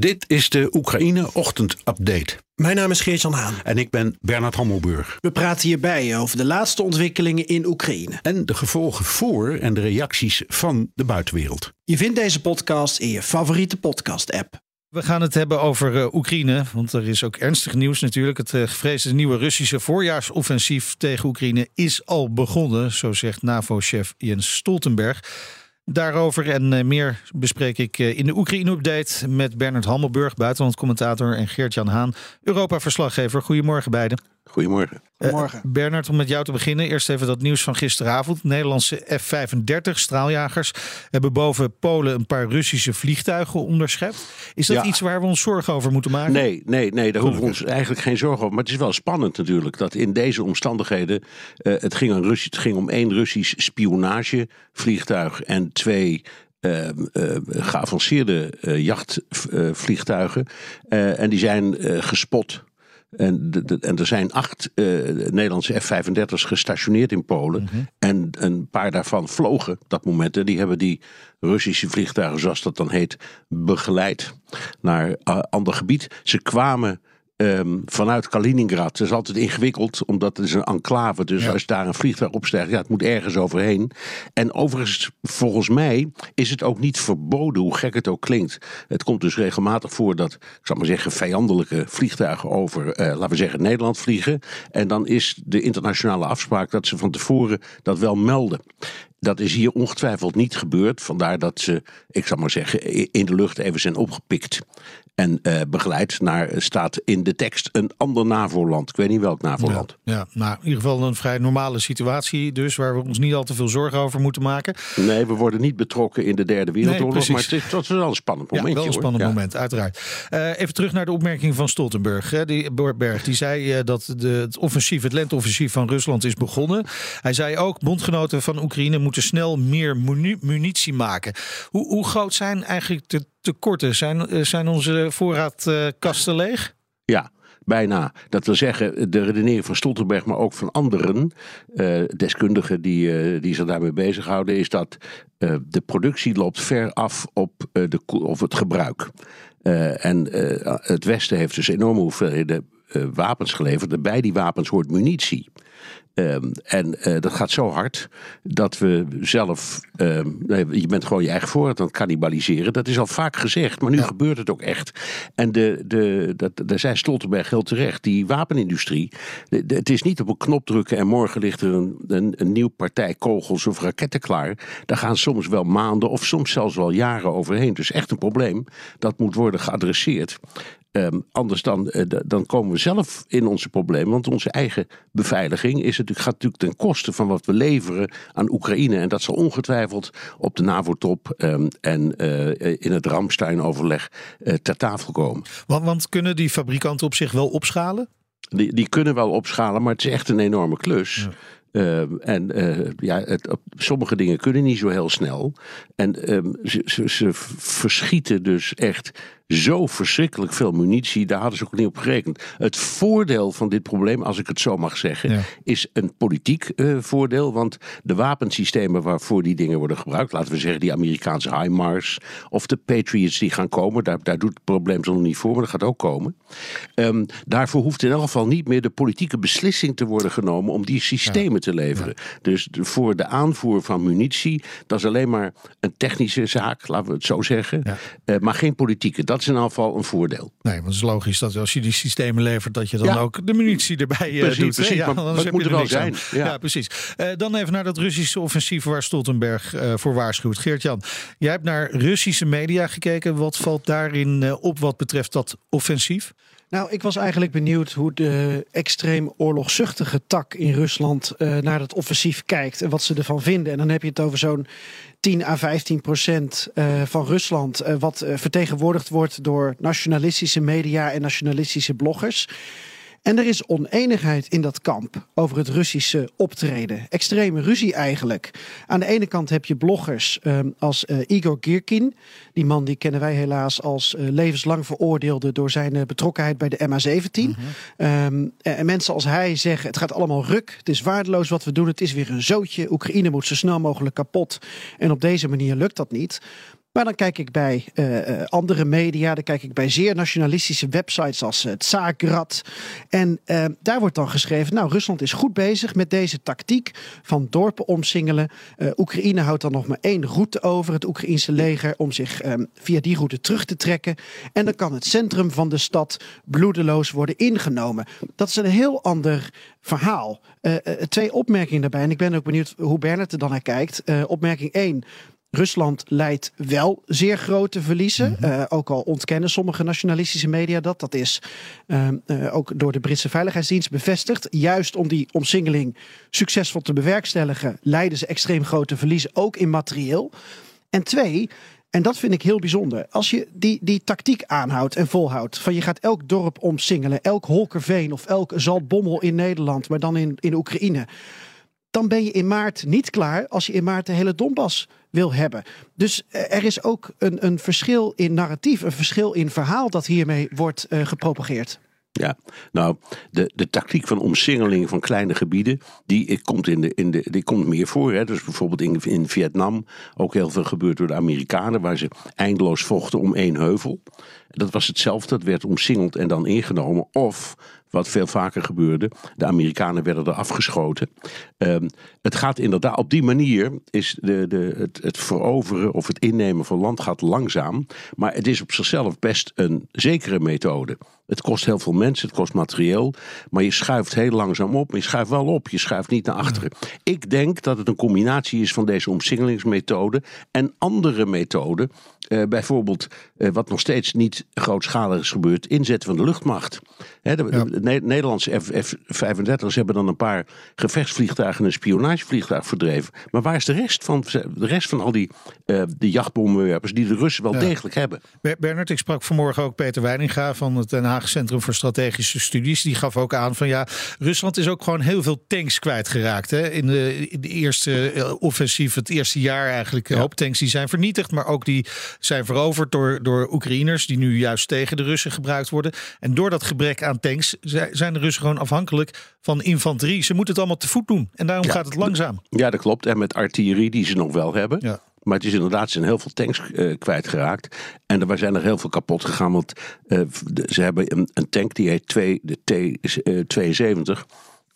Dit is de Oekraïne Ochtend Update. Mijn naam is Geert-Jan Haan. En ik ben Bernard Hammelburg. We praten hierbij over de laatste ontwikkelingen in Oekraïne. En de gevolgen voor en de reacties van de buitenwereld. Je vindt deze podcast in je favoriete podcast-app. We gaan het hebben over uh, Oekraïne, want er is ook ernstig nieuws natuurlijk. Het uh, gevreesde nieuwe Russische voorjaarsoffensief tegen Oekraïne is al begonnen, zo zegt NAVO-chef Jens Stoltenberg. Daarover en uh, meer bespreek ik in de Oekraïne-update met Bernard Hammelburg, buitenlandcommentator, en Geert-Jan Haan, Europa-verslaggever. Goedemorgen beiden. Goedemorgen. Goedemorgen. Uh, Bernard, om met jou te beginnen. Eerst even dat nieuws van gisteravond. Nederlandse F-35 straaljagers hebben boven Polen een paar Russische vliegtuigen onderschept. Is dat Ja. iets waar we ons zorgen over moeten maken? Nee, nee, nee, daar hoeven we ons eigenlijk geen zorgen over. Maar het is wel spannend natuurlijk dat in deze omstandigheden. eh, het, ging om Russi- het ging om één Russisch spionagevliegtuig en twee. eh, eh, geavanceerde eh, jachtvliegtuigen. Eh, en die zijn eh, gespot. En, de- de- en er zijn acht eh, Nederlandse F-35's gestationeerd in Polen. En een paar daarvan vlogen op dat moment. En die hebben die Russische vliegtuigen, zoals dat dan heet, begeleid naar uh, ander gebied. Ze kwamen ehm, vanuit Kaliningrad. Dat is altijd ingewikkeld, omdat het is een enclave. Dus Ja. als daar een vliegtuig opstijgt, ja, het moet ergens overheen. En overigens, volgens mij is het ook niet verboden, hoe gek het ook klinkt. Het komt dus regelmatig voor dat, ik zal maar zeggen, vijandelijke vliegtuigen over, eh, laten we zeggen, Nederland vliegen. En dan is de internationale afspraak dat ze van tevoren dat wel melden. Dat is hier ongetwijfeld niet gebeurd. Vandaar dat ze, ik zal maar zeggen, in de lucht even zijn opgepikt. En eh, begeleid naar, staat in de tekst, een ander NAVO-land. Ik weet niet welk NAVO-land. Ja, nou, in ieder geval een vrij normale situatie dus, waar we ons niet al te veel zorgen over moeten maken. Nee, we worden niet betrokken in de derde wereldoorlog. maar het is, dat is wel een spannend Ja, momentje. wel een hoor. spannend Ja. moment, uiteraard. Eh, even terug naar de opmerking van Stoltenberg. Hè. Die, Berg, die zei eh, dat de, het offensief, het lenteoffensief van Rusland is begonnen. Hij zei ook, bondgenoten van Oekraïne moeten snel meer muni- munitie maken. Hoe, hoe groot zijn eigenlijk de tekorten? Zijn, eh, zijn onze voorraadkasten leeg? Ja, bijna. Dat wil zeggen, de redenering van Stoltenberg, maar ook van anderen, eh, deskundigen die, eh, die zich daarmee bezighouden, is dat eh, de productie loopt ver af op, eh, de, of het gebruik. Eh, en eh, het Westen heeft dus enorme hoeveelheden eh, wapens geleverd. En bij die wapens hoort munitie. Ehm, en eh, dat gaat zo hard dat we zelf. ehm, je bent gewoon je eigen voorraad aan het cannibaliseren. Dat is al vaak gezegd, maar nu gebeurt het ook echt. En de, de, dat, daar zei Stoltenberg heel terecht. Die wapenindustrie. de- de- het is niet op een knop drukken en morgen ligt er een, een, een nieuw partij kogels of raketten klaar. Daar gaan soms wel maanden of soms zelfs wel jaren overheen. Dus echt een probleem. Dat moet worden geadresseerd. Ehm, anders dan, eh, dan komen we zelf in onze problemen. Want onze eigen beveiliging is natuurlijk, gaat natuurlijk ten koste van wat we leveren aan Oekraïne. En dat zal ongetwijfeld op de NAVO-top ehm, en eh, in het Ramstein-overleg eh, ter tafel komen. Want, want kunnen die fabrikanten op zich wel opschalen? Die, die kunnen wel opschalen, maar het is echt een enorme klus. Ehm, en ja, het, op- sommige dingen kunnen niet zo heel snel. En ze, ze, ze verschieten dus echt zo verschrikkelijk veel munitie. Daar hadden ze ook niet op gerekend. Het voordeel van dit probleem, als ik het zo mag zeggen, Ja. is een politiek eh, voordeel. Want de wapensystemen waarvoor die dingen worden gebruikt, laten we zeggen die Amerikaanse HIMARS of de Patriots die gaan komen, daar, daar doet het probleem zo nog niet voor, maar dat gaat ook komen. Ehm, daarvoor hoeft in elk geval niet meer de politieke beslissing te worden genomen om die systemen te leveren. Dus de- voor de aanvoer van munitie, dat is alleen maar een technische zaak, laten we het zo zeggen. Eh, maar geen politieke. Dat is in geval een voordeel. Nee, want het is logisch dat als je die systemen levert, dat je dan Ja. ook de munitie erbij eh, Precies, doet. precies, Ja, maar anders moet er wel zijn, ja. precies. Eh, dan even naar dat Russische offensief waar Stoltenberg eh, voor waarschuwt. Geert-Jan, jij hebt naar Russische media gekeken. Wat valt daarin op wat betreft dat offensief? Nou, ik was eigenlijk benieuwd hoe de extreem oorlogzuchtige tak in Rusland eh, naar dat offensief kijkt en wat ze ervan vinden. En dan heb je het over zo'n 10 à 15 procent eh, van Rusland, eh, wat vertegenwoordigd wordt door nationalistische media en nationalistische bloggers. En er is oneenigheid in dat kamp over het Russische optreden. Extreme ruzie eigenlijk. Aan de ene kant heb je bloggers um, als uh, Igor Girkin. Die man die kennen wij helaas als uh, levenslang veroordeelde door zijn uh, betrokkenheid bij de MH17. Mm -hmm. um, en mensen als hij zeggen het gaat allemaal ruk. Het is waardeloos wat we doen. Het is weer een zootje. Oekraïne moet zo snel mogelijk kapot. En op deze manier lukt dat niet. Maar dan kijk ik bij uh, andere media, dan kijk ik bij zeer nationalistische websites als het uh, Zagrad. En daar wordt dan geschreven, nou Rusland is goed bezig met deze tactiek van dorpen omsingelen. Oekraïne houdt dan nog maar één route over, het Oekraïense leger, om zich ehm, via die route terug te trekken. En dan kan het centrum van de stad bloedeloos worden ingenomen. Dat is een heel ander verhaal. twee opmerkingen daarbij, en ik ben ook benieuwd hoe Bernard er dan naar kijkt. opmerking 1. Rusland leidt wel zeer grote verliezen. Mm -hmm. uh, ook al ontkennen sommige nationalistische media dat. Dat is uh, uh, ook door de Britse Veiligheidsdienst bevestigd. Juist om die omsingeling succesvol te bewerkstelligen, leiden ze extreem grote verliezen, ook in materieel. En twee, en dat vind ik heel bijzonder. Als je die, die tactiek aanhoudt en volhoudt. Van je gaat elk dorp omsingelen. Elk Holkerveen of elk Zaltbommel in Nederland. Maar dan in, in Oekraïne. Dan ben je in maart niet klaar als je in maart de hele Donbass wil hebben. Dus er is ook een, een verschil in narratief, een verschil in verhaal dat hiermee wordt uh, gepropageerd. Ja, nou, de, de tactiek van omsingeling van kleine gebieden, die komt, in de, in de, die komt meer voor. Hè. Dus bijvoorbeeld in, in Vietnam ook heel veel gebeurd door de Amerikanen, waar ze eindeloos vochten om één heuvel. Dat was hetzelfde, dat werd omsingeld en dan ingenomen. Of wat veel vaker gebeurde. De Amerikanen werden er afgeschoten. Um, het gaat inderdaad, op die manier is de, de, het, het veroveren of het innemen van land gaat langzaam. Maar het is op zichzelf best een zekere methode. Het kost heel veel mensen, het kost materieel. Maar je schuift heel langzaam op. Maar je schuift wel op, je schuift niet naar achteren. Ik denk dat het een combinatie is van deze omsingelingsmethode en andere methoden. Uh, bijvoorbeeld, uh, wat nog steeds niet grootschalig is gebeurd, inzetten van de luchtmacht. De, ja. de Nederlandse F-35's hebben dan een paar gevechtsvliegtuigen en een spionagevliegtuig verdreven. Maar waar is de rest van, de rest van al die uh, de jachtbommenwerpers die de Russen wel ja. degelijk hebben? Bernard, ik sprak vanmorgen ook Peter Weininga van het Den Haag Centrum voor Strategische Studies. Die gaf ook aan van ja, Rusland is ook gewoon heel veel tanks kwijtgeraakt. Hè? In, de, in de eerste uh, offensief, het eerste jaar eigenlijk, ja. hoop tanks die zijn vernietigd. Maar ook die zijn veroverd door, door Oekraïners die nu juist tegen de Russen gebruikt worden. En door dat gebrek aan tanks zijn de Russen gewoon afhankelijk van infanterie. Ze moeten het allemaal te voet doen. En daarom ja, gaat het langzaam. Ja, dat klopt. En met artillerie die ze nog wel hebben. Ja. Maar het is inderdaad, ze zijn heel veel tanks uh, kwijtgeraakt. En er zijn er heel veel kapot gegaan. Want uh, de, ze hebben een, een, tank die heet 2, de T-72.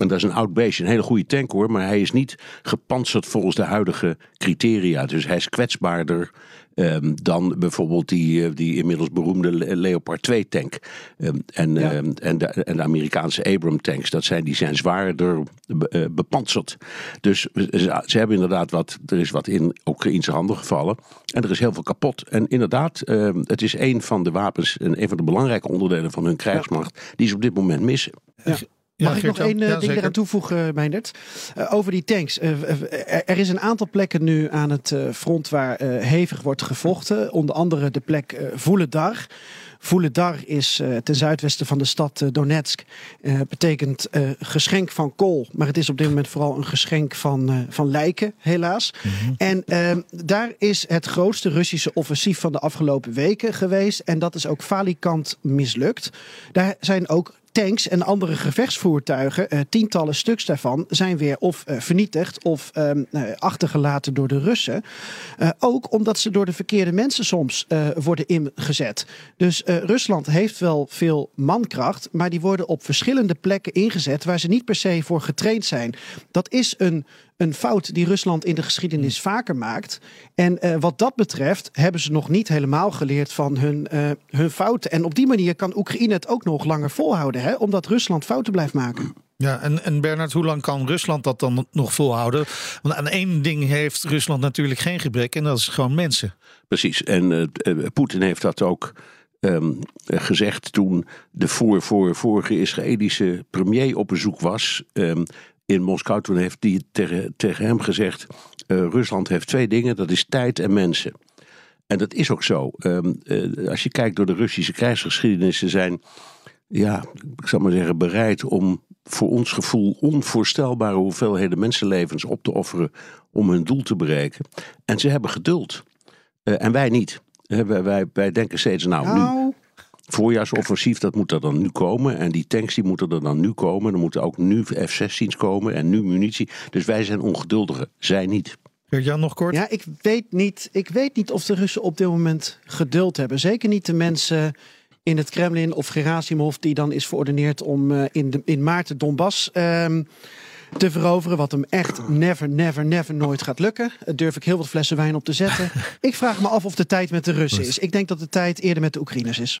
En dat is een oud beestje, een hele goede tank hoor. Maar hij is niet gepantserd volgens de huidige criteria. Dus hij is kwetsbaarder um, dan bijvoorbeeld die, die inmiddels beroemde Leopard 2 tank. Um, en, ja. um, en, de, en de Amerikaanse Abram tanks, dat zijn, die zijn zwaarder uh, bepanserd. Dus ze, ze, hebben inderdaad wat, er is wat in Oekraïnse handen gevallen. En er is heel veel kapot. En inderdaad, het is een van de wapens en een van de belangrijke onderdelen van hun krijgsmacht ja. die ze op dit moment missen. Ja. Mag ik nog één ja, ding eraan toevoegen, Meindert? Uh, over die tanks. Uh, er, er is een aantal plekken nu aan het uh, front waar hevig wordt gevochten. Onder andere de plek Voeledar. Voeledar is ten zuidwesten van de stad Donetsk. betekent geschenk van kool. Maar het is op dit moment vooral een geschenk van, van lijken, helaas. Mm -hmm. En ehm, daar is het grootste Russische offensief van de afgelopen weken geweest. En dat is ook falikant mislukt. Daar zijn ook tanks en andere gevechtsvoertuigen, uh, tientallen stuks daarvan, zijn weer of uh, vernietigd of uh, achtergelaten door de Russen. ook omdat ze door de verkeerde mensen soms worden ingezet. Dus Rusland heeft wel veel mankracht, maar die worden op verschillende plekken ingezet waar ze niet per se voor getraind zijn. Dat is een een fout die Rusland in de geschiedenis vaker maakt. En uh, wat dat betreft hebben ze nog niet helemaal geleerd van hun, uh, hun fouten. En op die manier kan Oekraïne het ook nog langer volhouden, hè, omdat Rusland fouten blijft maken. Ja, en, en Bernard, hoe lang kan Rusland dat dan nog volhouden? Want aan één ding heeft Rusland natuurlijk geen gebrek en dat is gewoon mensen. Precies, en uh, Poetin heeft dat ook um, gezegd toen de voor, voor, vorige Israëlische premier op bezoek was. Um, in Moskou. Toen heeft hij tegen, tegen hem gezegd: uh, Rusland heeft twee dingen: dat is tijd en mensen. En dat is ook zo. Um, uh, als je kijkt door de Russische krijgsgeschiedenis, zijn ja, ik zal maar zeggen, bereid om voor ons gevoel onvoorstelbare hoeveelheden mensenlevens op te offeren om hun doel te bereiken. En ze hebben geduld. Uh, en wij niet. Wij, wij, wij denken steeds, nou, nu Nou, voorjaarsoffensief, dat moet er dan nu komen. En die tanks die moeten er dan nu komen. Er moeten ook nu F-16's komen en nu munitie. Dus wij zijn ongeduldiger, zij niet. Gert-Jan, nog kort? ja, ik weet, niet, ik weet niet of de Russen op dit moment geduld hebben. Zeker niet de mensen in het Kremlin of Gerasimov, die dan is verordeneerd om eh, in, de, in maart de Donbass ehm, te veroveren. Wat hem echt never, never, never nooit gaat lukken. Daar durf ik heel wat flessen wijn op te zetten. ik vraag me af of de tijd met de Russen is. Ik denk dat de tijd eerder met de Oekraïners is.